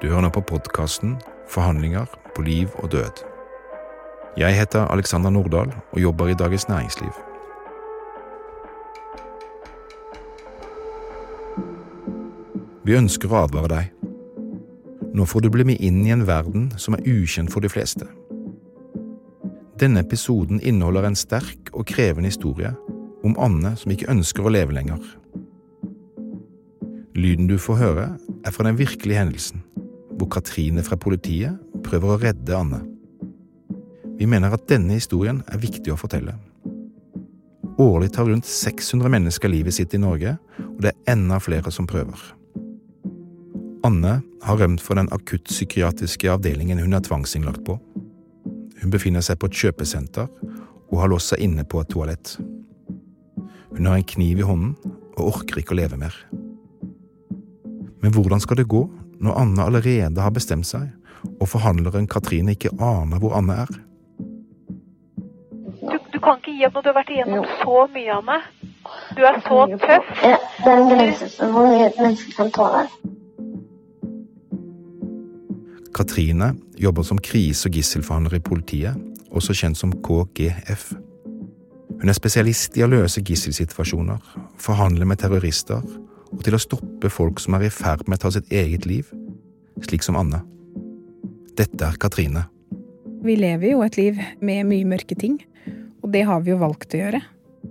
Du hører nå på podkasten Forhandlinger på liv og død. Jeg heter Alexander Nordahl og jobber i Dagens Næringsliv. Vi ønsker å advare deg. Nå får du bli med inn i en verden som er ukjent for de fleste. Denne episoden inneholder en sterk og krevende historie om Anne som ikke ønsker å leve lenger. Lyden du får høre, er fra den virkelige hendelsen, hvor Katrine fra politiet prøver å redde Anne. Vi mener at denne historien er viktig å fortelle. Årlig tar rundt 600 mennesker livet sitt i Norge, og det er enda flere som prøver. Anne har rømt fra den akuttpsykiatriske avdelingen hun er tvangsinnlagt på. Hun befinner seg på et kjøpesenter og har låst seg inne på et toalett. Hun har en kniv i hånden og orker ikke å leve mer. Men hvordan skal det gå når Anne allerede har bestemt seg, og forhandleren Katrine ikke aner hvor Anne er? Du, du kan ikke gi opp når du har vært igjennom så mye, Anne. Du er så tøff. Ja, det er en grense for hvor mye et menneske kan tåle. Katrine jobber som krise- og gisselforhandler i politiet, også kjent som KGF. Hun er spesialist i å løse gisselsituasjoner, forhandle med terrorister og til å stoppe folk som er i ferd med å ta sitt eget liv, slik som Anne. Dette er Katrine. Vi lever jo et liv med mye mørke ting, og det har vi jo valgt å gjøre.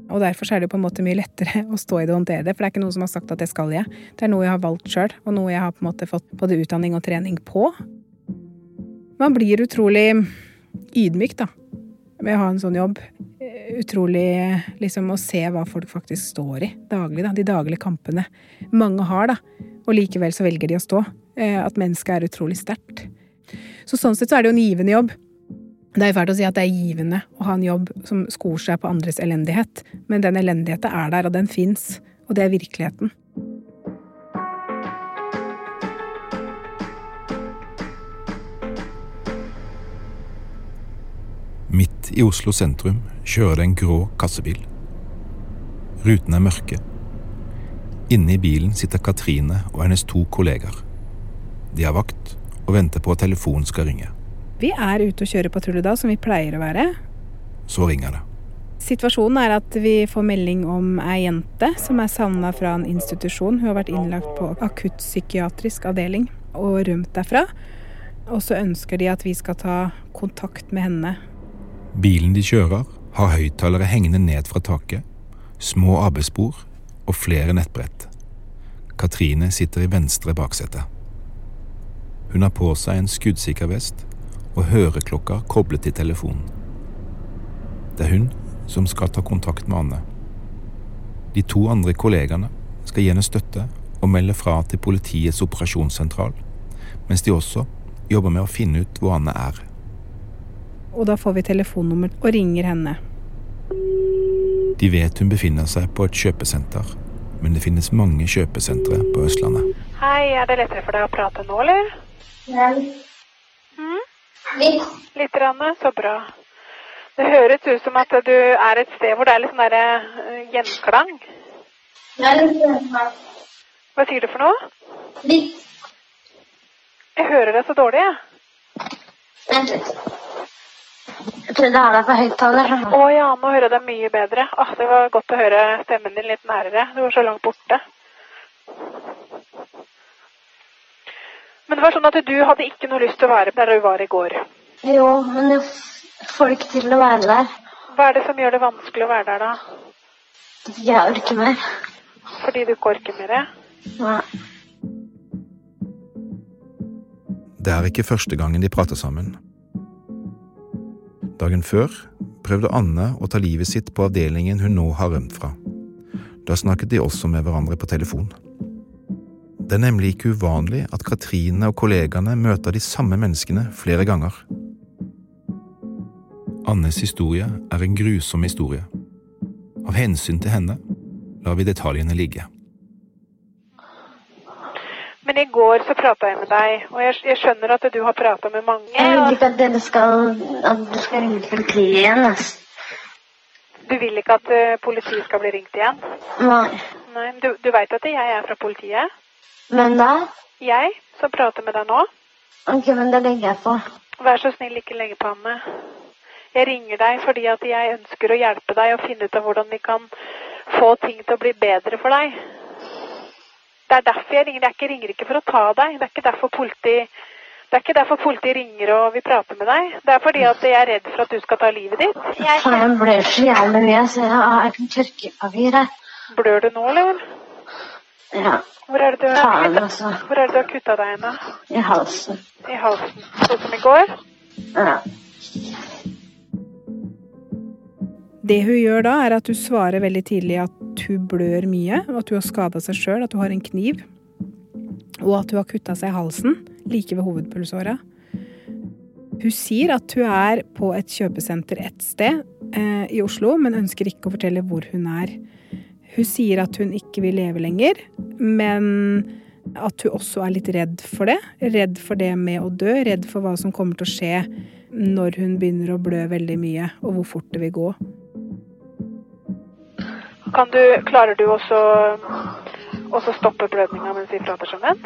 Og derfor er det på en måte mye lettere å stå i det og håndtere det, for det er ikke noen som har sagt at det skal jeg. Det er noe jeg har valgt sjøl, og noe jeg har på en måte fått både utdanning og trening på. Man blir utrolig ydmyk, da, med å ha en sånn jobb. Utrolig liksom å se hva folk faktisk står i daglig, da. De daglige kampene mange har, da. Og likevel så velger de å stå. At mennesket er utrolig sterkt. Så sånn sett så er det jo en givende jobb. Det er jo fælt å si at det er givende å ha en jobb som skor seg på andres elendighet, men den elendigheten er der, og den fins, og det er virkeligheten. Midt i Oslo sentrum kjører det en grå kassebil. Rutene er mørke. Inne i bilen sitter Katrine og hennes to kolleger. De har vakt og venter på at telefonen skal ringe. Vi er ute og kjører patrulje da, som vi pleier å være. Så ringer det. Situasjonen er at vi får melding om ei jente som er savna fra en institusjon. Hun har vært innlagt på akuttpsykiatrisk avdeling og rømt derfra. Og så ønsker de at vi skal ta kontakt med henne. Bilen de kjører, har høyttalere hengende ned fra taket, små arbeidsbord og flere nettbrett. Katrine sitter i venstre baksete. Hun har på seg en skuddsikker vest og høreklokka koblet til telefonen. Det er hun som skal ta kontakt med Anne. De to andre kollegaene skal gi henne støtte og melde fra til politiets operasjonssentral, mens de også jobber med å finne ut hvor Anne er. Og da får vi telefonnummer og ringer henne. De vet hun befinner seg på et kjøpesenter, men det finnes mange kjøpesentre på Østlandet. Hei, er det lettere for deg å prate nå, eller? Nei. Mm? litt Litt, rann, så bra. Det høres ut som at du er et sted hvor det er litt sånn derre eh, gjenklang. Ja, litt. men Hva sier du for noe? Litt. Jeg hører deg så dårlig, jeg. Vent litt. Jeg tror det er der på høyttaler. Å ja, nå hører jeg deg mye bedre. Åh, det var godt å høre stemmen din litt nærere. Du var så langt borte. Men det var sånn at du hadde ikke noe lyst til å være der du var i går. Jo, men jeg får det ikke til å være der. Hva er det som gjør det vanskelig å være der da? Jeg orker mer. Fordi du ikke orker mer? Ja. Det er ikke første gangen de prater sammen. Dagen før prøvde Anne å ta livet sitt på avdelingen hun nå har rømt fra. Da snakket de også med hverandre på telefon. Det er nemlig ikke uvanlig at Katrine og kollegaene møter de samme menneskene flere ganger. Annes historie er en grusom historie. Av hensyn til henne lar vi detaljene ligge. Men i går så prata jeg med deg, og jeg, jeg skjønner at du har prata med mange. Jeg vil ikke at dere skal At du skal ringe politiet igjen. ass. du vil ikke at eh, politiet skal bli ringt igjen? Nei. Nei, men du, du veit at jeg er fra politiet? Men da Jeg som prater med deg nå? Ok, men det legger jeg på. Vær så snill, ikke legge på, Anne. Jeg ringer deg fordi at jeg ønsker å hjelpe deg og finne ut av hvordan vi kan få ting til å bli bedre for deg. Det er derfor jeg ringer. Jeg ikke- ringer ikke for å ta deg. Det er ikke derfor politi det er ikke derfor politiet ringer og vil prate med deg. Det er fordi at jeg er redd for at du skal ta livet ditt. Jeg Faen, jeg blør så jævlig mye, så jeg har ikke tørkepapir her. Blør du nå, eller? Ja, Hvor er det du har faen altså. hvor er det du har kutta deg henne? I halsen. I halsen. Sånn som i går? Ja. Det hun gjør da, er at hun svarer veldig tidlig at hun blør mye, at hun har skada seg sjøl, at hun har en kniv, og at hun har kutta seg i halsen, like ved hovedpulsåra. Hun sier at hun er på et kjøpesenter et sted eh, i Oslo, men ønsker ikke å fortelle hvor hun er. Hun sier at hun ikke vil leve lenger, men at hun også er litt redd for det. Redd for det med å dø, redd for hva som kommer til å skje når hun begynner å blø veldig mye, og hvor fort det vil gå. Kan du, klarer du også også stoppe blødninga mens vi prater sammen?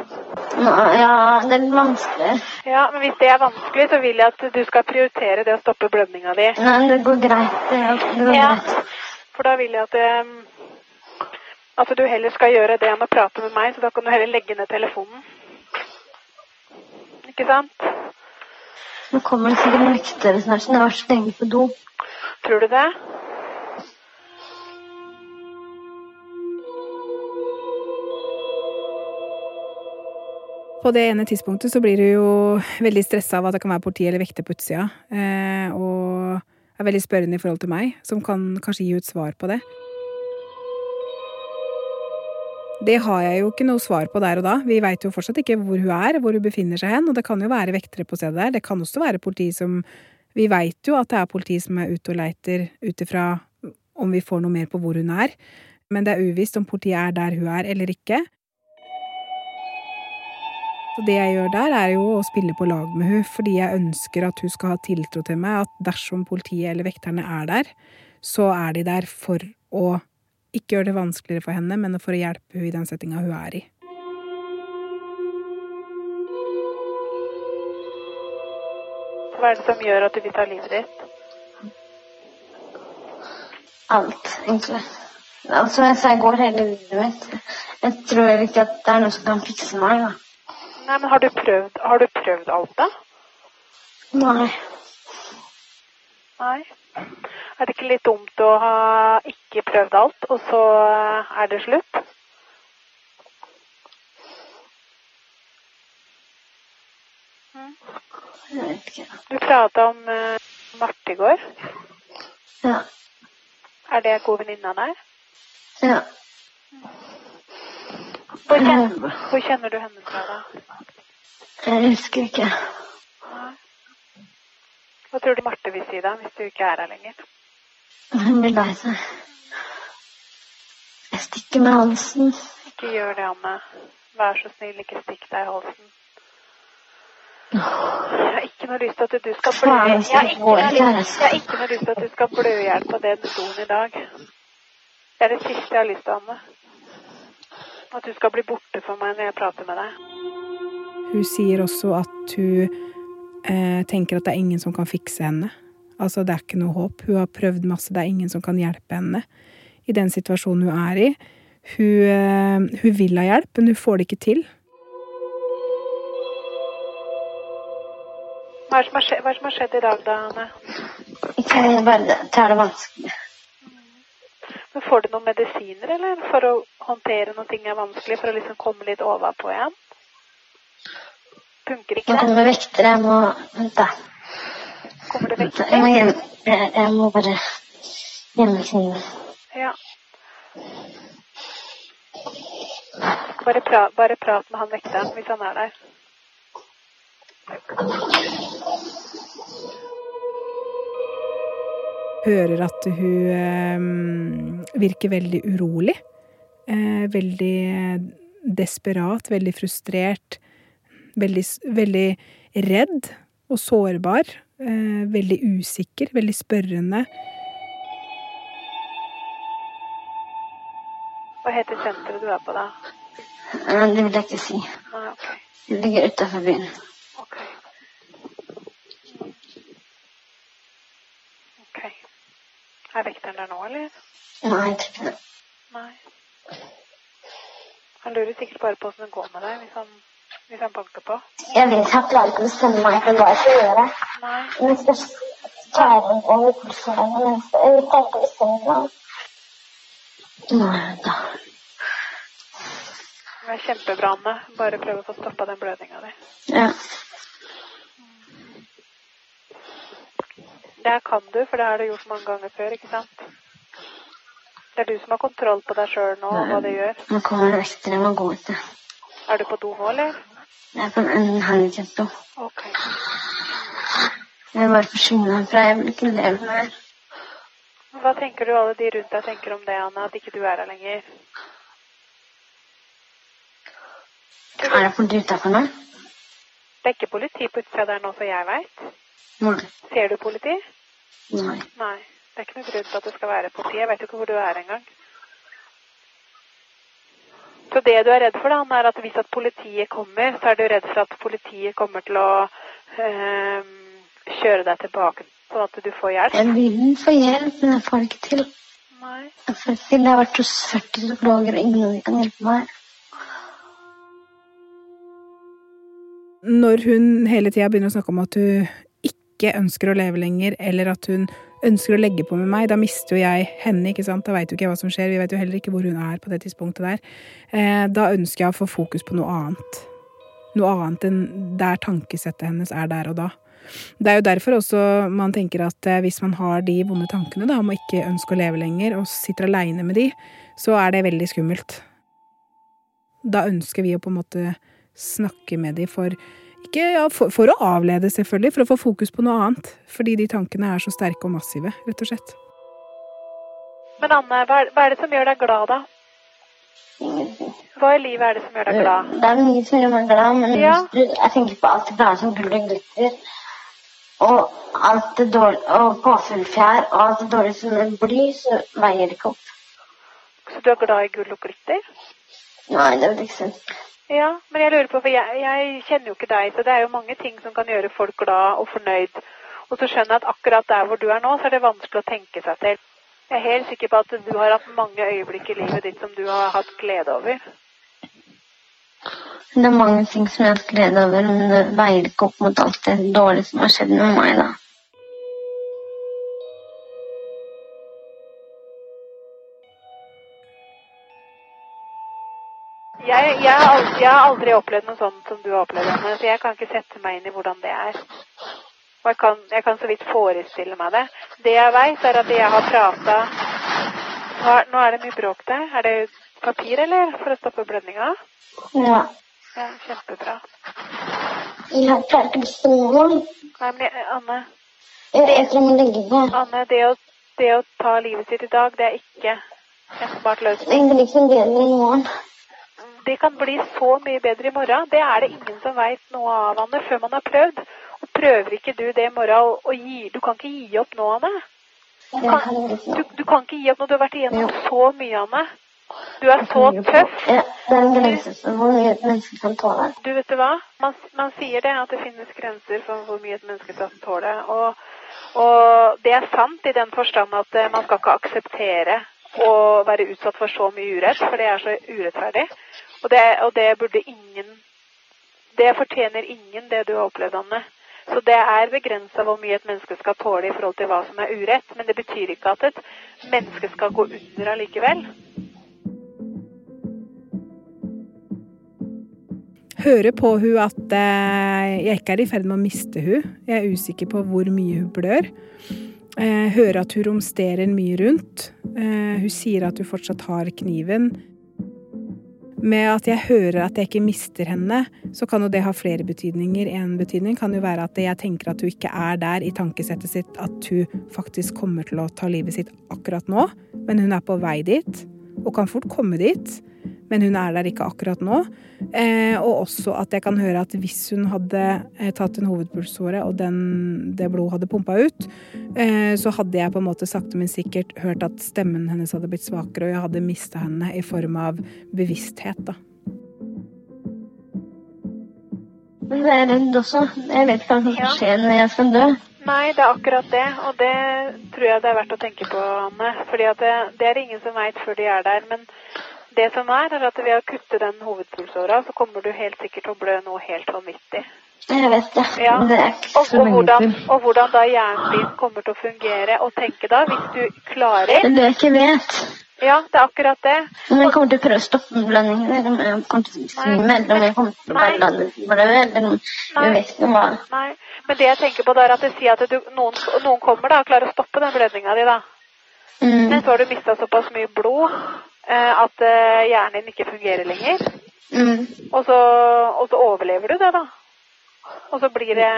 Ja, det er litt vanskelig. Ja, men hvis det er vanskelig, så vil jeg at du skal prioritere det å stoppe blødninga di. Nei, det går greit. Det, går Ja. greit. For da vil jeg at, at du heller skal gjøre det enn å prate med meg, så da kan du heller legge ned telefonen. Ikke sant? Nå kommer det sikkert vektere snart, så det har vært så lenge på do. Tror du det? På det ene tidspunktet så blir du jo veldig stressa av at det kan være politi eller vekter på utsida, eh, og er veldig spørrende i forhold til meg, som kan kanskje gi ut svar på det. Det har jeg jo ikke noe svar på der og da. Vi veit jo fortsatt ikke hvor hun er, hvor hun befinner seg hen, og det kan jo være vektere på stedet der. Det kan også være politi som Vi veit jo at det er politi som er ute og leiter ut ifra om vi får noe mer på hvor hun er, men det er uvisst om politiet er der hun er eller ikke. Så det jeg gjør der, er jo å spille på lag med hun, fordi jeg ønsker at hun skal ha tiltro til meg, at dersom politiet eller vekterne er der, så er de der for å ikke gjøre det vanskeligere for henne, men for å hjelpe hun i den settinga hun er i. Hva er det som gjør at du vil ta livet ditt? Alt, egentlig. Altså, jeg går, hele livet mitt. Jeg tror ikke at det er noe som kan fikse meg, da. Nei, men har du prøvd, har du prøvd alt, da? Nei. Nei. Er det ikke litt dumt å ha ikke prøvd alt, og så er det slutt? Jeg vet ikke. Du prata om uh, Marte i går. Ja. Er det en god venninne av deg? Ja. Hvor kjenner, hvor kjenner du henne fra, da? Jeg husker ikke. Hva tror du Marte vil si da, hvis du ikke er her lenger? Hun blir lei seg. Jeg stikker med halsen. Ikke gjør det, Anne. Vær så snill, ikke stikk deg i halsen. Jeg har ikke noe lyst til at du skal blø Jeg har jeg ikke noe lyst til at du skal blø i hjel på det du sto i dag. Det er det siste jeg har lyst til, Anne. At du skal bli borte for meg når jeg prater med deg. Hun sier også at hun eh, tenker at det er ingen som kan fikse henne. Altså, det er ikke noe håp. Hun har prøvd masse, det er ingen som kan hjelpe henne i den situasjonen hun er i. Hun, eh, hun vil ha hjelp, men hun får det ikke til. Hva er det som har skjedd, i dag, da, Anne? Ikke bare det. tar det vanskelig. Får du noen medisiner, eller? For å håndtere når ting er vanskelig, for å liksom komme litt overpå igjen? Funker ikke Nå det? kommer vektere. Jeg må Vent, da. Kommer det vekter? Jeg må, hjem, jeg, jeg må bare gjemme kniven. Ja. Bare, pra, bare prat med han vekteren hvis han er der. Hører at hun eh, virker veldig urolig. Eh, veldig desperat, veldig frustrert. Veldig, veldig redd og sårbar. Eh, veldig usikker, veldig spørrende. Hva heter senteret du er på, da? Eh, Det vil jeg ikke si. Ok. Det ligger utafor byen. Ok. Ok. Er vekteren der nå, eller? Nei, jeg tror ikke det. Nei. Han lurer sikkert bare på åssen det går med deg hvis han, hvis han banker på. Jeg vet jeg klarer ikke å bestemme meg for hva jeg skal gjøre. Nei. Men jeg skal klare over med men jeg klarer ikke å bestemme meg. Nei da. Det er kjempebra, Anne. Bare prøv å få stoppa den blødninga di. Ja. Det kan du, for det har du gjort mange ganger før, ikke sant? Det er du som har kontroll på deg sjøl nå, og hva du gjør. Nå kommer vektere og går ut. Er du på do nå, eller? Jeg er på en handikapdo. Ok. Jeg vil bare forsvinne herfra. Jeg vil ikke leve mer. Hva tenker du alle de rundt deg tenker om det, Anne? At ikke du er her lenger? Er det politi utafor meg? Det er ikke politi på utsida der nå, så jeg veit. Nei. Ser du politi? Nei. Nei. Det er ikke noe grunn til at det skal være politi. Jeg vet jo ikke hvor du er engang. Så det du er redd for, da, er at hvis at politiet kommer, så er du redd for at politiet kommer til å øh, kjøre deg tilbake, sånn at du får hjelp? Jeg vil få hjelp, men jeg får det ikke til. Nei. Jeg. Jeg har vært hos 40 psykologer, og ingen kan hjelpe meg. Når hun hele tida begynner å snakke om at hun ikke ønsker å leve lenger, eller at hun ønsker å legge på med meg, da mister jo jeg henne, ikke sant. Da veit jo ikke jeg hva som skjer, vi vet jo heller ikke hvor hun er på det tidspunktet der. Eh, da ønsker jeg å få fokus på noe annet. Noe annet enn der tankesettet hennes er der og da. Det er jo derfor også man tenker at eh, hvis man har de vonde tankene da, om å ikke ønske å leve lenger, og sitter aleine med de, så er det veldig skummelt. Da ønsker vi å på en måte snakke med de for ikke, ja, for, for å avlede, selvfølgelig, for å få fokus på noe annet. Fordi de tankene er så sterke og massive, rett og slett. Men Anne, hva er, hva er det som gjør deg glad, da? Ingenting. Hva i livet er det som gjør deg glad? Det er mye som gjør meg glad, men Ja. jeg tenker på alt det bra som gull og glitter. Og alt det dårlige, og påfuglfjær og alt det dårlige som det blir, så veier det ikke opp. Så du er glad i gull og glitter? Nei, det er ikke eksempel. Ja, men jeg lurer på, for jeg, jeg kjenner jo ikke deg, så det er jo mange ting som kan gjøre folk glad og fornøyd. Og så skjønner jeg at akkurat der hvor du er nå, så er det vanskelig å tenke seg til. Jeg er helt sikker på at du har hatt mange øyeblikk i livet ditt som du har hatt glede over. Det er mange ting som jeg har hatt glede over, men det veier ikke opp mot alt det dårlige som har skjedd med meg, da. Jeg, jeg, har aldri, jeg har aldri opplevd noe sånt som du har opplevd, Anne, så jeg kan ikke sette meg inn i hvordan det er. Og jeg kan, jeg kan så vidt forestille meg det. Det jeg veit, er at jeg har prata nå, er- det mye bråk der. Er det papir, eller? For å stoppe blødninga? Ja. Ja, kjempebra. Jeg har ikke å bestemme. Nei, men Anne, Jeg må legge meg. Anne det, å, det å ta livet sitt i dag, det er ikke smart løsning. Det blir liksom bedre i morgen. Det kan bli så mye bedre i morgen. Det er det ingen som veit noe av, Anne, før man har prøvd. Og prøver ikke du det i morgen og, og gi Du kan ikke gi opp nå, Anne. Du kan- Du, du kan ikke gi opp når du har vært igjennom så mye, Anne. Du er så tøff. Ja, det er en grense for hvor mye et menneske kan tåle. Du, vet du hva? Man, man sier det, at det finnes grenser for hvor mye et menneske kan tåle. Og, og det er sant i den forstand at eh, man skal ikke akseptere å være utsatt for så mye urett, for det er så urettferdig. Og det, og det burde ingen Det fortjener ingen, det du har opplevd, Anne. Så det er begrensa hvor mye et menneske skal tåle i forhold til hva som er urett. Men det betyr ikke at et menneske skal gå under allikevel. Hører på hun at eh, jeg ikke er i ferd med å miste hun. Jeg er usikker på hvor mye hun blør. Eh, hører at hun romsterer mye rundt. Eh, hun sier at hun fortsatt har kniven. Med at jeg hører at jeg ikke mister henne, så kan jo det ha flere betydninger. En betydning kan jo være at jeg tenker at hun ikke er der i tankesettet sitt, at hun faktisk kommer til å ta livet sitt akkurat nå, men hun er på vei dit, og kan fort komme dit men hun er der ikke akkurat nå. Eh, og også at jeg kan høre at hvis hun hadde eh, tatt en hovedpulsåre, og den, det blodet hadde pumpa ut, eh, så hadde jeg på en måte sakte, men sikkert hørt at stemmen hennes hadde blitt svakere, og jeg hadde mista henne i form av bevissthet, da. Men jeg er redd også. Jeg vet ikke hva som skal skje når jeg skal dø. Nei, det er akkurat det, og det tror jeg det er verdt å tenke på, Anne. Fordi det, det, er ingen som veit før de er der. Men det som er, er at ved å kutte den hovedpulsåra, så kommer du helt sikkert til å blø noe helt vanvittig. Jeg vet det. Ja. Men det er ikke og, så og, hvordan, og hvordan da hjernen din kommer til å fungere og tenke da, hvis du klarer Det er det jeg ikke vet. Ja, det er akkurat det. Men jeg kommer til å prøve å stoppe blødningen, eller jeg kommer til å svime, eller jeg kommer til å bare lande det blø, eller jeg vet ikke hva. Nei. Men det jeg tenker på da, er at det sier at du, noen, noen kommer da og klarer å stoppe den blødninga di, da. Mm. Men så har du mista såpass mye blod at eh, hjernen din ikke fungerer lenger. Mm. Og så, og så overlever du det, da. Og så blir, det,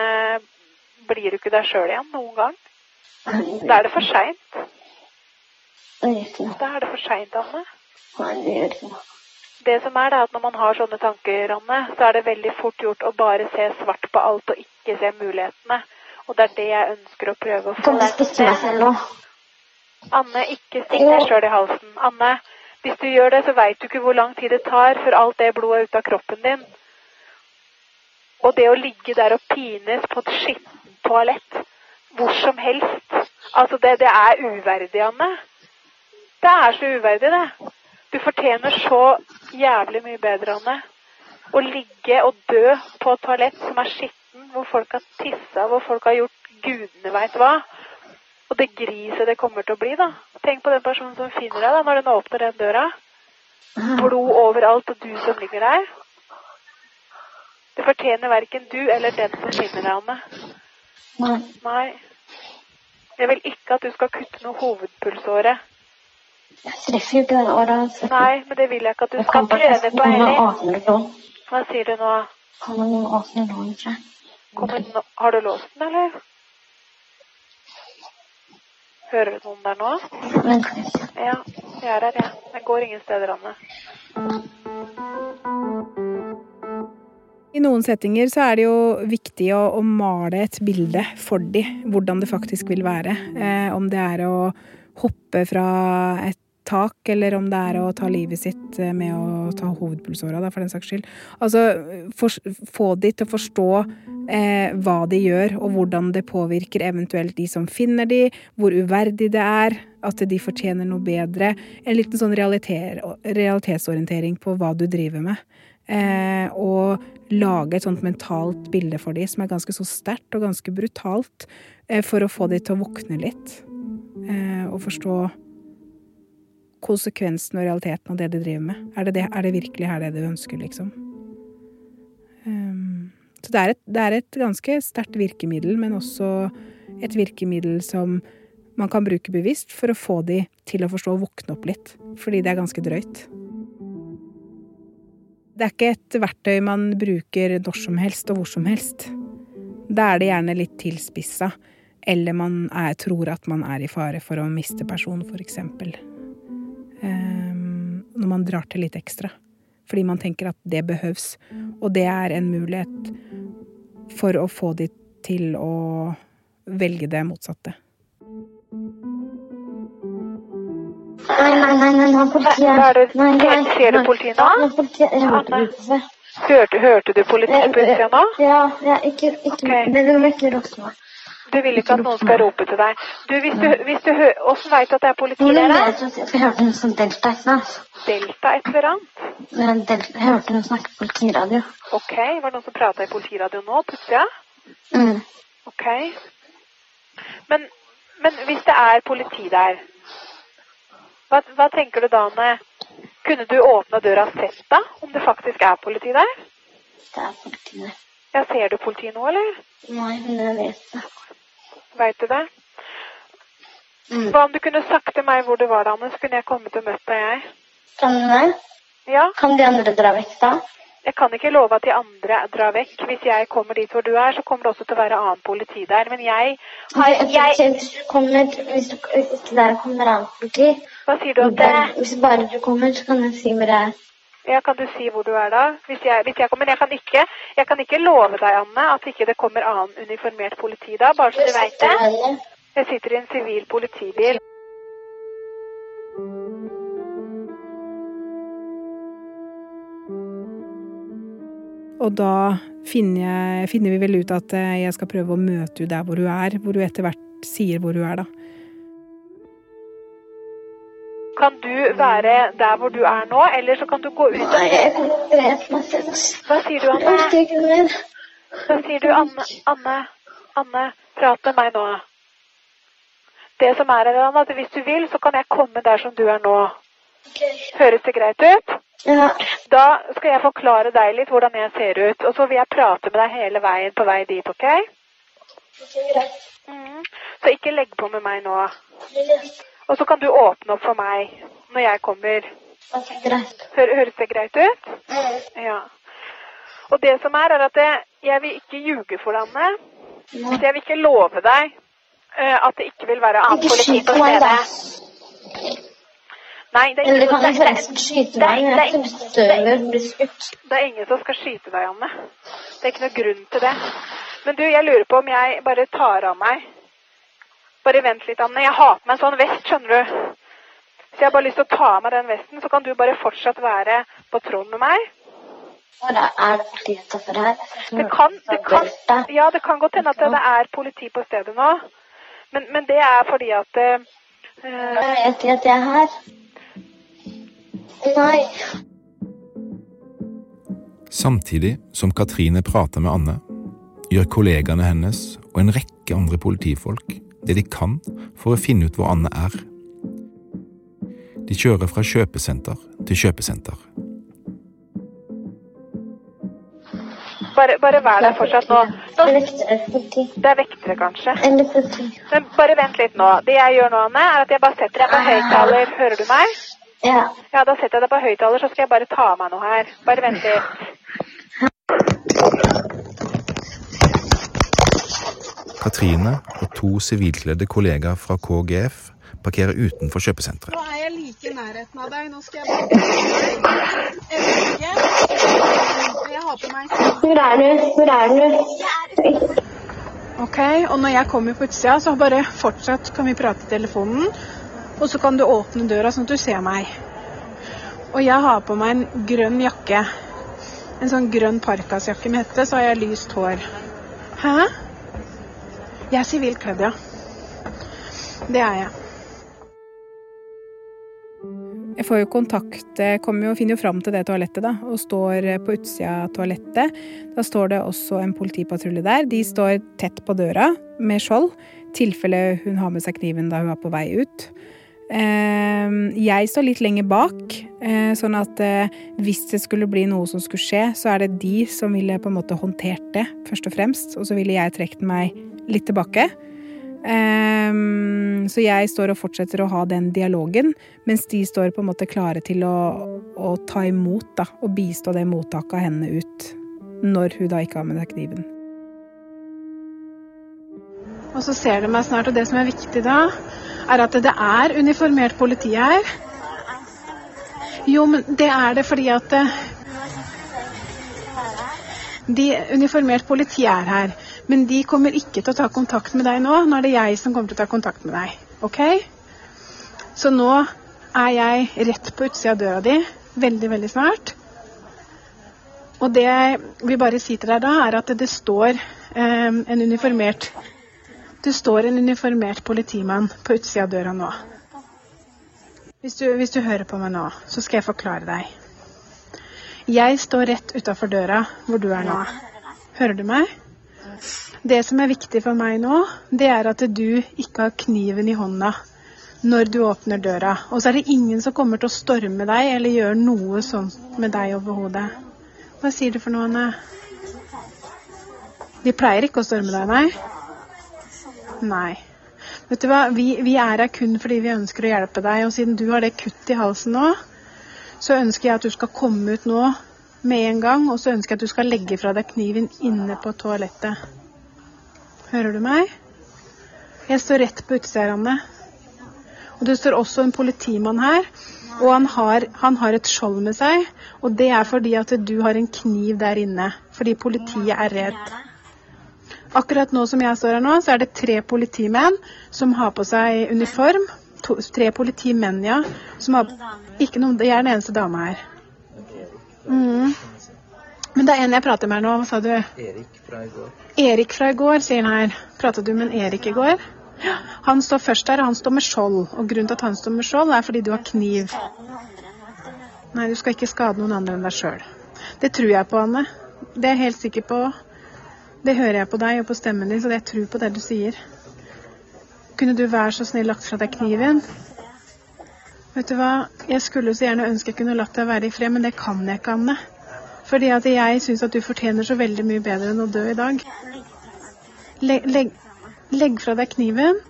blir du ikke deg sjøl igjen noen gang. Da er det for seint. Da er det for seint, Anne. Det som er, det er at når man har sånne tanker, Anne, så er det veldig fort gjort å bare se svart på alt og ikke se mulighetene. Og det er det jeg ønsker å prøve å få nå? Anne, ikke stikk deg sjøl i halsen. Anne, hvis du gjør det, så veit du ikke hvor lang tid det tar før alt det blodet er ute av kroppen din. Og det å ligge der og pines på et skittent toalett hvor som helst Altså, det, det er uverdig, Anne. Det er så uverdig, det. Du fortjener så jævlig mye bedre, Anne. Å ligge og dø på et toalett som er skitten, hvor folk har tissa, hvor folk har gjort gudene veit hva. Og det griset det kommer til å bli, da. Tenk på den personen som finner deg da, når den åpner den døra. Blod overalt, og du som ligger der. Det fortjener verken du eller den som finner deg, Anne. Nei. Nei. Jeg vil ikke at du skal kutte noe hovedpulsåre. Jeg treffer jo ikke den åra. altså. Nei, men det vil jeg ikke at du Jeg skal prøve på noen heller. Hva sier du nå? Kan man åpne lån, tror jeg. Kommer? Har du låst den, eller? Hører du noen der nå? Vent litt. Ja, jeg er her, jeg. Jeg går ingen steder, Anne. I noen settinger så er det jo viktig å, å male et bilde for de, hvordan det faktisk vil være. Eh, om det er å hoppe fra et tak, eller om det er å ta livet sitt eh, med å ta hovedpulsåra, for den saks skyld. Altså for, få de til å forstå eh, hva de gjør, og hvordan det påvirker eventuelt de som finner de, hvor uverdig det er, at de fortjener noe bedre. En liten sånn realiter, realitetsorientering på hva du driver med. Eh, og lage et sånt mentalt bilde for dem som er ganske så sterkt og ganske brutalt, eh, for å få dem til å våkne litt. Eh, og forstå konsekvensen og realiteten av det de driver med. Er det, det, er det virkelig her det du ønsker, liksom? Um, så det er, et, det er et ganske sterkt virkemiddel, men også et virkemiddel som man kan bruke bevisst for å få de til å forstå og våkne opp litt. Fordi det er ganske drøyt. Det er ikke et verktøy man bruker når som helst og hvor som helst. Da er det gjerne litt tilspissa, eller man er, tror at man er i fare for å miste personen. Um, når man drar til litt ekstra. Fordi man tenker at det behøves. Og det er en mulighet for å få de til å velge det motsatte. Hva er det- ser du politiet nå? Hørte Hørte, hørte du politiet på utsida nå? Ja, ja, ikke, ikke okay. Det du må ikke rope meg. Du vil ikke at noen skal rope til deg. Du, hvis du, hvis du hø Åssen veit du at det er politi der? jeg hørte noe sånn Delta et eller annet? Delta et eller annet? Jeg hørte noen snakke på politiradio. Ok, var det noen som prata i politiradio nå på utsida? Mm. Ok. Men, men hvis det er politi der, hva, hva tenker du da, Anne? Kunne du åpna døra og sett da, om det faktisk er politi der? Det er politi der. Ja, Ser du politi nå, eller? Nei, men jeg vet det. Veit du det? Mm. Hva om du kunne sagt til meg hvor du var, Anne, så kunne jeg kommet og møtt deg, jeg. Kan du det? Ja, Kan de andre dra vekk da? jeg kan ikke love at de andre drar vekk. Hvis jeg kommer dit hvor du er, så kommer det også til å være annet politi der. Men jeg har jeg, Hvis du kommer, hvis du ikke der kommer annet politi, Hva sier du at det hvis bare du kommer, så kan jeg si med er. Ja, kan du si hvor du er da? Hvis jeg, hvis jeg kommer, jeg kan ikke, jeg kan ikke love deg, Anne, at ikke det kommer annen uniformert politi da, bare så du vet det. Jeg sitter i en sivil politibil. Og da finner, jeg, finner vi vel ut at eh, jeg skal prøve å møte henne der hvor hun er, hvor hun etter hvert sier hvor hun er, da. Kan du være der hvor du er nå, eller så kan du gå ut Nei, jeg ikke vet meg selv. Hva sier du, Anne? Hva sier du, Anne? Anne, Anne, prat med meg nå. Det som er her, Anne, at hvis du vil, så kan jeg komme der som du er nå. Høres det greit ut? Ja. Da skal jeg forklare deg litt hvordan jeg ser ut, og så vil jeg prate med deg hele veien på vei dit, ok? okay greit. Mm. Så ikke legg på med meg nå. Greit. Og så kan du åpne opp for meg når jeg kommer. Ok, greit. Hør, høres det greit ut? Mm. Ja. Og det som er, er at jeg, jeg vil ikke ljuge for deg, Anne. Jeg vil ikke love deg uh, at det ikke vil være Ikke politi på stedet. Nei, det er, Eller ingen, kan det, jeg forresten skyte det, meg det, når det, jeg blir skutt? det er ingen som skal skyte deg, Anne. Det er ikke noe grunn til det. Men du, jeg lurer på om jeg bare tar av meg Bare vent litt, Anne. Jeg har på meg en sånn vest, skjønner du. Så jeg har bare lyst til å ta av meg den vesten, så kan du bare fortsatt være på tråden med meg. Hvor er det politi utenfor her? Det kan, det kan, ja, det kan godt hende at det er politi på stedet nå. Men, men det er fordi at eh, Jeg vet ikke at jeg er her? Nei. Samtidig som Katrine prater med Anne, gjør kollegaene hennes og en rekke andre politifolk det de kan for å finne ut hvor Anne er. De kjører fra kjøpesenter til kjøpesenter. bare, bare vær der fortsatt nå. nå. Det er vektere, kanskje. Men bare vent litt nå. Det jeg gjør nå, Anne, er at jeg bare setter deg på høyttaler. Hører du meg? Ja. Ja, da setter jeg deg på høyttaler, så skal jeg bare ta av meg noe her. Bare vent litt. Katrine og to sivilkledde kollegaer fra KGF parkerer utenfor kjøpesenteret. Nå er jeg like i nærheten av deg. Nå skal jeg bare. Jeg har på meg Hvor er du? Hvor er du? Ok, og når jeg kommer på utsida, så bare fortsatt kan vi prate i telefonen. Og så kan du åpne døra sånn at du ser meg. Og jeg har på meg en grønn jakke. En sånn grønn parkasjakke med hette, så har jeg lyst hår. Hæ? Jeg er sivilt kledd, ja. Det er jeg. Jeg får jo kontakt, kommer jo og finner jo fram til det toalettet, da, og står på utsida av toalettet. Da står det også en politipatrulje der. De står tett på døra med skjold, i tilfelle hun har med seg kniven da hun er på vei ut. Eh, Jeg står litt lenger bak, eh, sånn at eh, hvis det skulle bli noe som skulle skje, så er det de som ville på en måte håndtert det, først og fremst. Og så ville jeg trukket meg litt tilbake. Um, så jeg står og fortsetter å ha den dialogen, mens de står på en måte klare til å, å ta imot da, og bistå det mottaket av henne ut. Når hun da ikke har med seg kniven. Og så ser de meg snart, og det som er viktig da, er at det er uniformert politi her. Jo, men det er det fordi at eh, de uniformert politi er her. Men de kommer ikke til å ta kontakt med deg nå. Nå er det jeg som kommer til å ta kontakt med deg. Ok? Så nå er jeg rett på utsida av døra di veldig, veldig snart. Og det jeg vil bare si til deg da, er at det står um, en uniformert Det står en uniformert politimann på utsida av døra nå. Hvis du, hvis du hører på meg nå, så skal jeg forklare deg. Jeg står rett utafor døra hvor du er nå. Hører du meg? Det som er viktig for meg nå, det er at du ikke har kniven i hånda når du åpner døra. Og så er det ingen som kommer til å storme deg eller gjøre noe sånt med deg overhodet. Hva sier du for noe, Anne? De pleier ikke å storme deg, nei? Nei. Vet du hva, vi, vi er her kun fordi vi ønsker å hjelpe deg, og siden du har det kutt i halsen nå, så ønsker jeg at du skal komme ut nå med en gang, og så ønsker jeg at du skal legge fra deg kniven inne på toalettet. Hører du meg? Jeg står rett på utsida, Ranne. Og det står også en politimann her, og han har, han har et skjold med seg. Og det er fordi at du har en kniv der inne, fordi politiet er redd. Akkurat nå som jeg står her nå, så er det tre politimenn som har på seg uniform. To, tre politimenn, ja. Som har Ikke noen Jeg er den eneste dama her. Mm. Men det er en jeg prater med her nå. Hva sa du? Erik fra i går. Erik fra i går, sier han her. Pratet du med en Erik i går? Han står først der, og han står med skjold. Og grunnen til at han står med skjold, er fordi du har kniv. Nei, du skal ikke skade noen andre enn deg sjøl. Det tror jeg på, Anne. Det er jeg helt sikker på. Det hører jeg på deg og på stemmen din, så jeg tror på det du sier. Kunne du være så snill lagt fra deg kniven? Vet du hva, jeg skulle så gjerne ønske jeg kunne latt deg være i fred, men det kan jeg ikke, Anne. Fordi at jeg syns at du fortjener så veldig mye bedre enn å dø i dag. Legg, legg, legg fra deg kniven.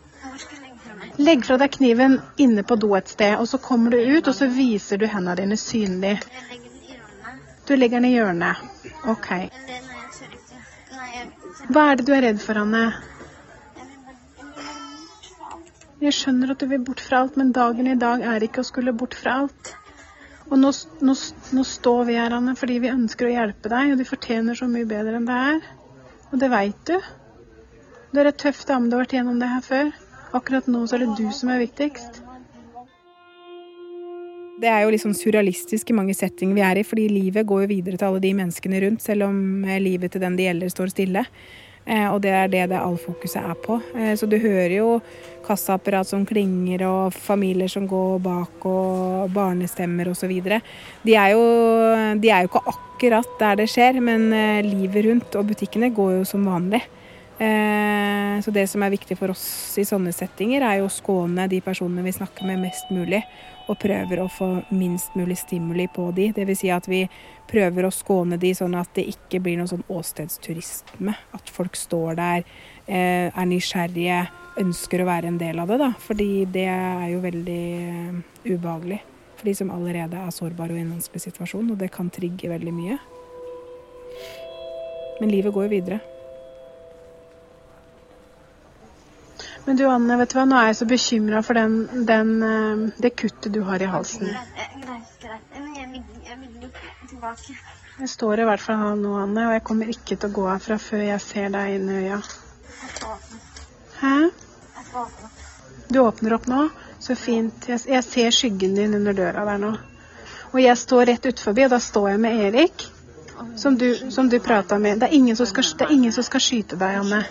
Legg fra deg kniven inne på do et sted, og så kommer du ut, og så viser du hendene dine synlig. Du legger den i hjørnet. OK. Hva er det du er redd for, Anne? Jeg skjønner at du vil bort fra alt, men dagen i dag er ikke å skulle bort fra alt. Og nå, nå, nå står vi her, Anne, fordi vi ønsker å hjelpe deg, og du fortjener så mye bedre enn det er. Og det veit du. Du er ei tøff dame, du har vært gjennom det her før. Akkurat nå så er det du som er viktigst. Det er jo litt sånn surrealistisk i mange settinger vi er i, fordi livet går jo videre til alle de menneskene rundt, selv om eh, livet til den det gjelder, står stille. Eh, og det er det det all fokuset er på. Eh, så du hører jo kassaapparat som klinger, og familier som går bak, og barnestemmer osv. De, er de er jo ikke akkurat der det skjer, men livet rundt og butikkene går jo som vanlig. Så det som er viktig for oss i sånne settinger, er jo å skåne de personene vi snakker med mest mulig og prøver å få minst mulig stimuli på de. Dvs. Si at vi prøver å skåne de sånn at det ikke blir noe sånn åstedsturisme. At folk står der, eh, er nysgjerrige, ønsker å være en del av det. da. Fordi det er jo veldig eh, ubehagelig for de som allerede er sårbare og i en vanskelig situasjon. Og det kan trigge veldig mye. Men livet går jo videre. Men du Anne, vet du hva, nå er jeg så bekymra for den, den, eh, det kuttet du har i halsen. Jeg står i hvert fall her nå, Anne, og jeg kommer ikke til å gå herfra før jeg ser deg inn i øya. Hæ? Du åpner opp nå? Så fint. Jeg, jeg ser skyggen din under døra der nå. Og jeg står rett utenfor, og da står jeg med Erik. Som du, som du prata med. Det er, ingen som skal, det er ingen som skal skyte deg, Anne.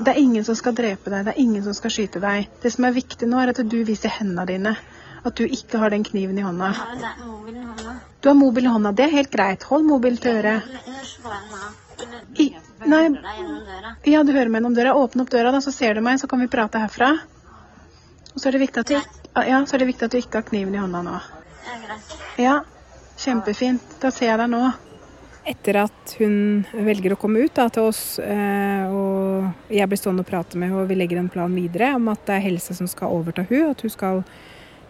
Det er ingen som skal drepe deg, det er ingen som skal skyte deg. Det som er viktig nå, er at du viser hendene dine. At du ikke har den kniven i hånda. Du har mobil i hånda. Det er helt greit. Hold mobil til øret. I, nei, ja, du hører meg gjennom døra. Åpne opp døra, da, så ser du meg, så kan vi prate herfra. Og så er det viktig at du, ja, så er det viktig at du ikke har kniven i hånda nå. Ja, kjempefint. Da ser jeg deg nå etter at hun velger å komme ut da, til oss, eh, og jeg blir stående og prate med henne, og vi legger en plan videre om at det er helse som skal overta hun, at hun skal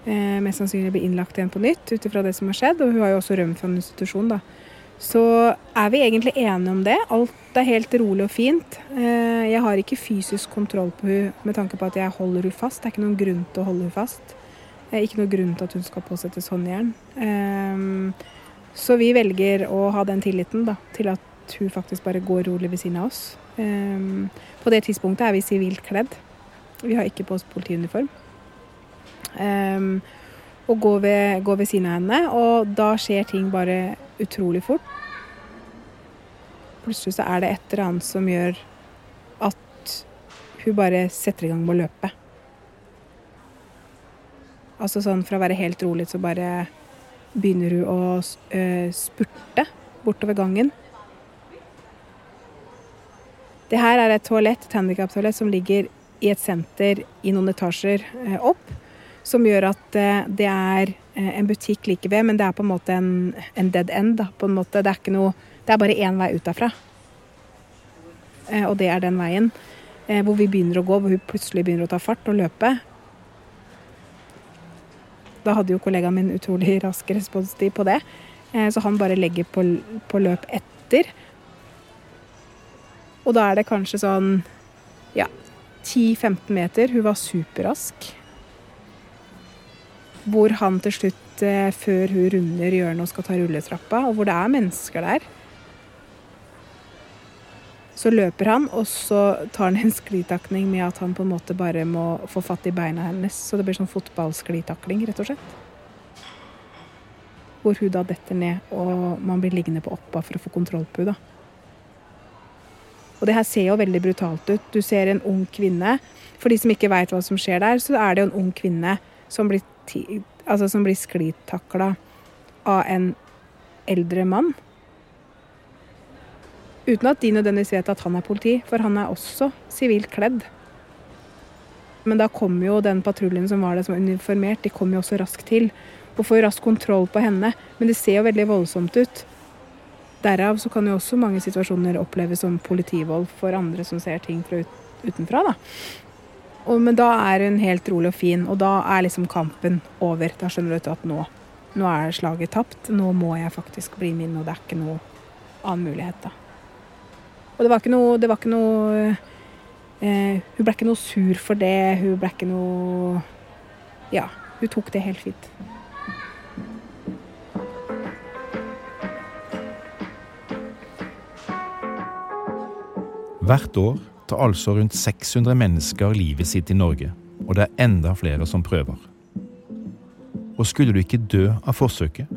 eh, mest sannsynlig bli innlagt igjen på nytt ut ifra det som har skjedd, og hun har jo også rømt fra en institusjon, da. Så er vi egentlig enige om det. Alt er helt rolig og fint. Eh, jeg har ikke fysisk kontroll på hun med tanke på at jeg holder hun fast. Det er ikke noen grunn til å holde hun fast. Det er Ikke noen grunn til at hun skal påsettes håndjern. Så vi velger å ha den tilliten da, til at hun faktisk bare går rolig ved siden av oss. Um, på det tidspunktet er vi sivilt kledd. Vi har ikke på oss politiuniform. Um, og går ved, går ved siden av henne, og da skjer ting bare utrolig fort. Plutselig så er det et eller annet som gjør at hun bare setter i gang med å løpe. Altså sånn fra å være helt rolig så bare begynner hun å uh, spurte bortover gangen. Det her er et toalett, et handikaptoalett, som ligger i et senter i noen etasjer uh, opp. Som gjør at uh, det er en butikk like ved, men det er på en måte en, en dead end. Da, på en måte. Det, er noe, det er bare én vei ut derfra. og det er den veien hvor vi begynner å gå, hvor hun plutselig begynner å ta fart og løpe. Da hadde jo kollegaen min utrolig rask responstid på det, eh, så han bare legger på, på løp etter. Og da er det kanskje sånn ja, 10-15 meter. Hun var superrask. Hvor han til slutt, eh, før hun runder hjørnet og skal ta rulletrappa, og hvor det er mennesker der, så løper han, og så tar han en sklitakning med at han på en måte bare må få fatt i beina hennes. Så det blir sånn fotballsklitakling, rett og slett. Hvor hun da detter ned, og man blir liggende på oppa for å få kontroll på henne. Og det her ser jo veldig brutalt ut. Du ser en ung kvinne. For de som ikke veit hva som skjer der, så er det jo en ung kvinne som blir, altså som blir sklitakla av en eldre mann. Uten at de nødvendigvis vet at han er politi, for han er også sivilt kledd. Men da kommer jo den patruljen som var der som var uniformert, de kommer jo også raskt til. Og får raskt kontroll på henne. Men det ser jo veldig voldsomt ut. Derav så kan jo også mange situasjoner oppleves som politivold for andre som ser ting fra ut, utenfra. da. Og, men da er hun helt rolig og fin, og da er liksom kampen over. Da skjønner du at nå, nå er slaget tapt. Nå må jeg faktisk bli min, og det er ikke noe annen mulighet, da. Og det var ikke noe, det var ikke noe eh, Hun ble ikke noe sur for det. Hun ble ikke noe Ja, hun tok det helt fint. Hvert år tar altså rundt 600 mennesker livet sitt i Norge, og det er enda flere som prøver. Og skulle du ikke dø av forsøket,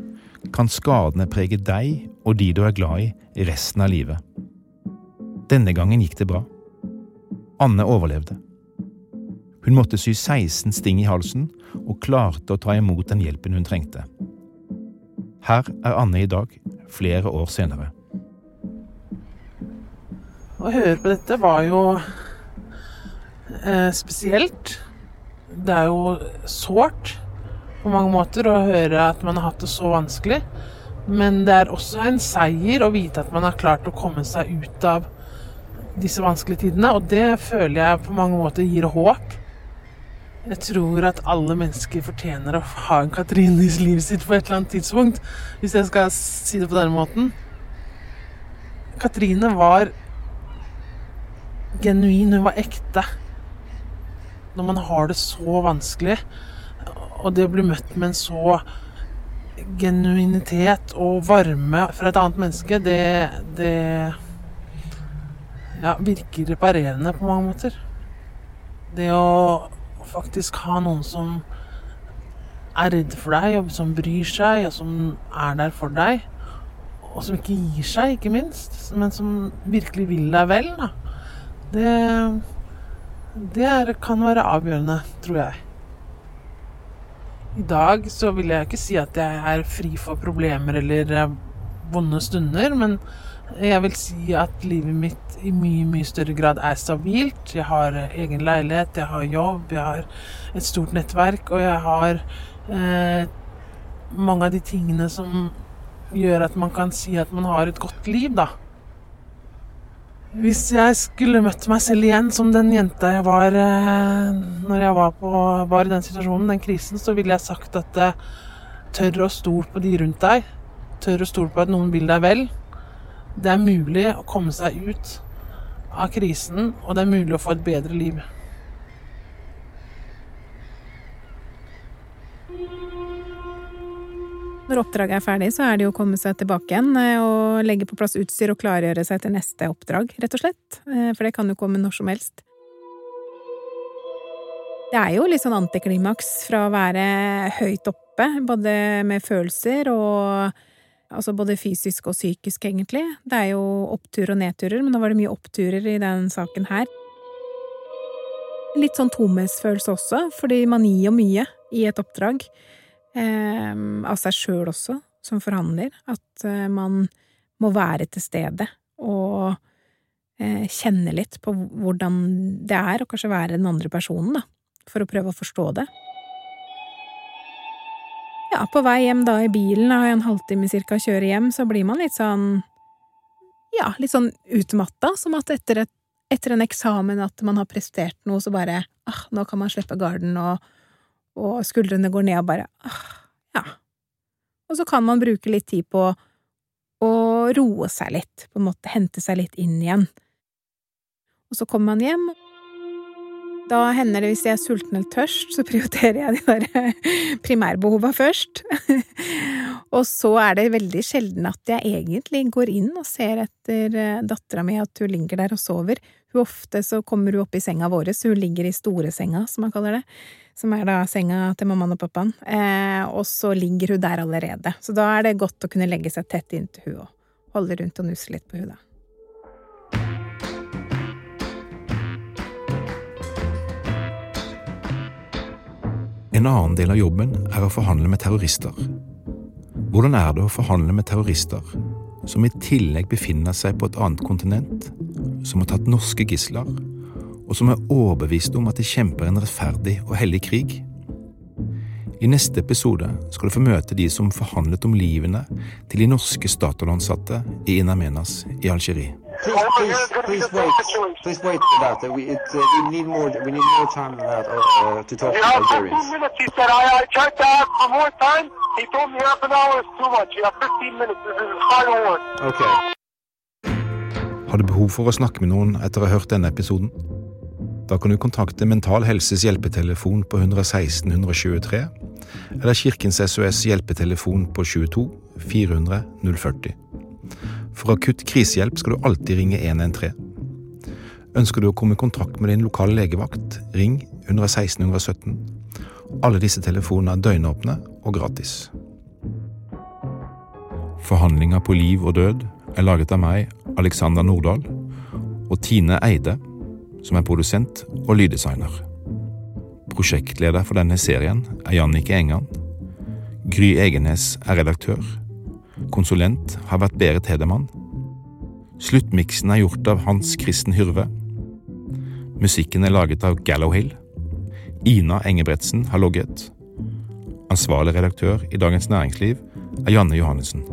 kan skadene prege deg og de du er glad i resten av livet. Denne gangen gikk det bra. Anne overlevde. Hun måtte sy 16 sting i halsen og klarte å ta imot den hjelpen hun trengte. Her er Anne i dag, flere år senere. Å høre på dette var jo eh, spesielt. Det er jo sårt på mange måter å høre at man har hatt det så vanskelig. Men det er også en seier å vite at man har klart å komme seg ut av disse vanskelige tidene. Og det føler jeg på mange måter gir håp. Jeg tror at alle mennesker fortjener å ha en Katrine i livet sitt på et eller annet tidspunkt, hvis jeg skal si det på denne måten. Katrine var genuin, hun var ekte. Når man har det så vanskelig, og det å bli møtt med en så genuinitet og varme fra et annet menneske, det, det ja, virker reparerende på mange måter. Det å faktisk ha noen som er redd for deg, og som bryr seg, og som er der for deg. Og som ikke gir seg, ikke minst, men som virkelig vil deg vel. da det, det er, kan være avgjørende, tror jeg. I dag så vil jeg ikke si at jeg er fri for problemer eller eh, vonde stunder, men jeg vil si at livet mitt i mye, mye større grad er stabilt. Jeg har egen leilighet, jeg har jobb, jeg har et stort nettverk, og jeg har eh, mange av de tingene som gjør at man kan si at man har et godt liv, da. Hvis jeg skulle møtt meg selv igjen som den jenta jeg var eh, når jeg var, på, var, i den situasjonen, den krisen, så ville jeg sagt at eh, tør å stole på de rundt deg. Tør å stole på at noen vil deg vel. Det er mulig å komme seg ut av krisen, og det er mulig å få et bedre liv. Når oppdraget er ferdig, så er det jo å komme seg tilbake igjen eh, og legge på plass utstyr og klargjøre seg til neste oppdrag, rett og slett. Eh, for det kan jo komme når som helst. Det er jo litt sånn antiklimaks fra å være høyt oppe, både med følelser og Altså både fysisk og psykisk, egentlig. Det er jo opptur og nedturer, men nå var det mye oppturer i den saken her. Litt sånn tomhetsfølelse også, fordi man gir jo mye i et oppdrag eh, av seg sjøl også, som forhandler, at eh, man må være til stede og eh, kjenne litt på hvordan det er å kanskje være den andre personen, da, for å prøve å forstå det. Ja, på vei hjem da i bilen, har jeg en halvtime cirka å kjøre hjem, så blir man litt sånn ja, litt sånn utmatta, som at etter, et, etter en eksamen at man har prestert noe, så bare ah, nå kan man slippe garden og og skuldrene går ned og bare ah, ja. Og så kan man bruke litt tid på å roe seg litt, på en måte hente seg litt inn igjen. Og så kommer man hjem. Da hender det hvis jeg er sulten eller tørst, så prioriterer jeg de der primærbehova først. og så er det veldig sjelden at jeg egentlig går inn og ser etter eh, dattera mi, at hun ligger der og sover. Hun ofte så kommer hun opp i senga vår, hun ligger i storesenga, som man kaller det som er da senga til mammaen og pappaen, eh, og så ligger hun der allerede. Så da er det godt å kunne legge seg tett inntil hun og holde rundt og nusse litt på hun da. En annen del av jobben er å forhandle med terrorister. Hvordan er det å forhandle med terrorister som i tillegg befinner seg på et annet kontinent, som har tatt norske gisler, og som er overbevist om at de kjemper en rettferdig og hellig krig. I neste episode skal du få møte de som forhandlet om livene til de norske Statoil-ansatte i In Amenas i Algerie. Please, please, please wait. Please wait for that. We, it, uh, we need more. We need more time than uh, to talk You to have 15 minutes, he said. I, I tried to ask for more time. He told me half an hour is too much. You have 15 minutes. This is his final word. Okay. Har du behov for å snakke med noen etter å ha hørt denne episoden? Da kan du kontakte Mental Helses hjelpetelefon på 116 123, eller Kirkens SOS hjelpetelefon på 22 400 040. For akutt krisehjelp skal du alltid ringe 113. Ønsker du å komme i kontakt med din lokale legevakt, ring 116 117. Alle disse telefonene er døgnåpne og gratis. Forhandlinger på liv og død er laget av meg, Alexander Nordahl, og Tine Eide, som er produsent og lyddesigner. Prosjektleder for denne serien er Jannike Engan. Gry Egenes er redaktør. Konsulent har vært Berit Hedemann. Sluttmiksen er gjort av Hans Kristen Hyrve. Musikken er laget av Gallowhill. Ina Engebretsen har logget. Ansvarlig redaktør i Dagens Næringsliv er Janne Johannessen.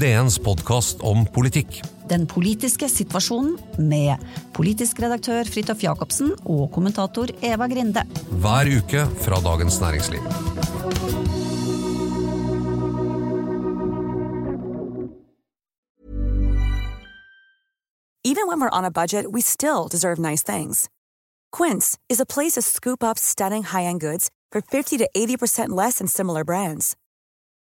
DNs podkast om politikk. Den politiske situasjonen med politisk redaktør Fridtjof Jacobsen og kommentator Eva Grinde. Hver uke fra Dagens Næringsliv. Even when we're on a budget, we still deserve nice things. Quince is a place to scoop up stunning high-end goods for 50 to 80% less than similar brands.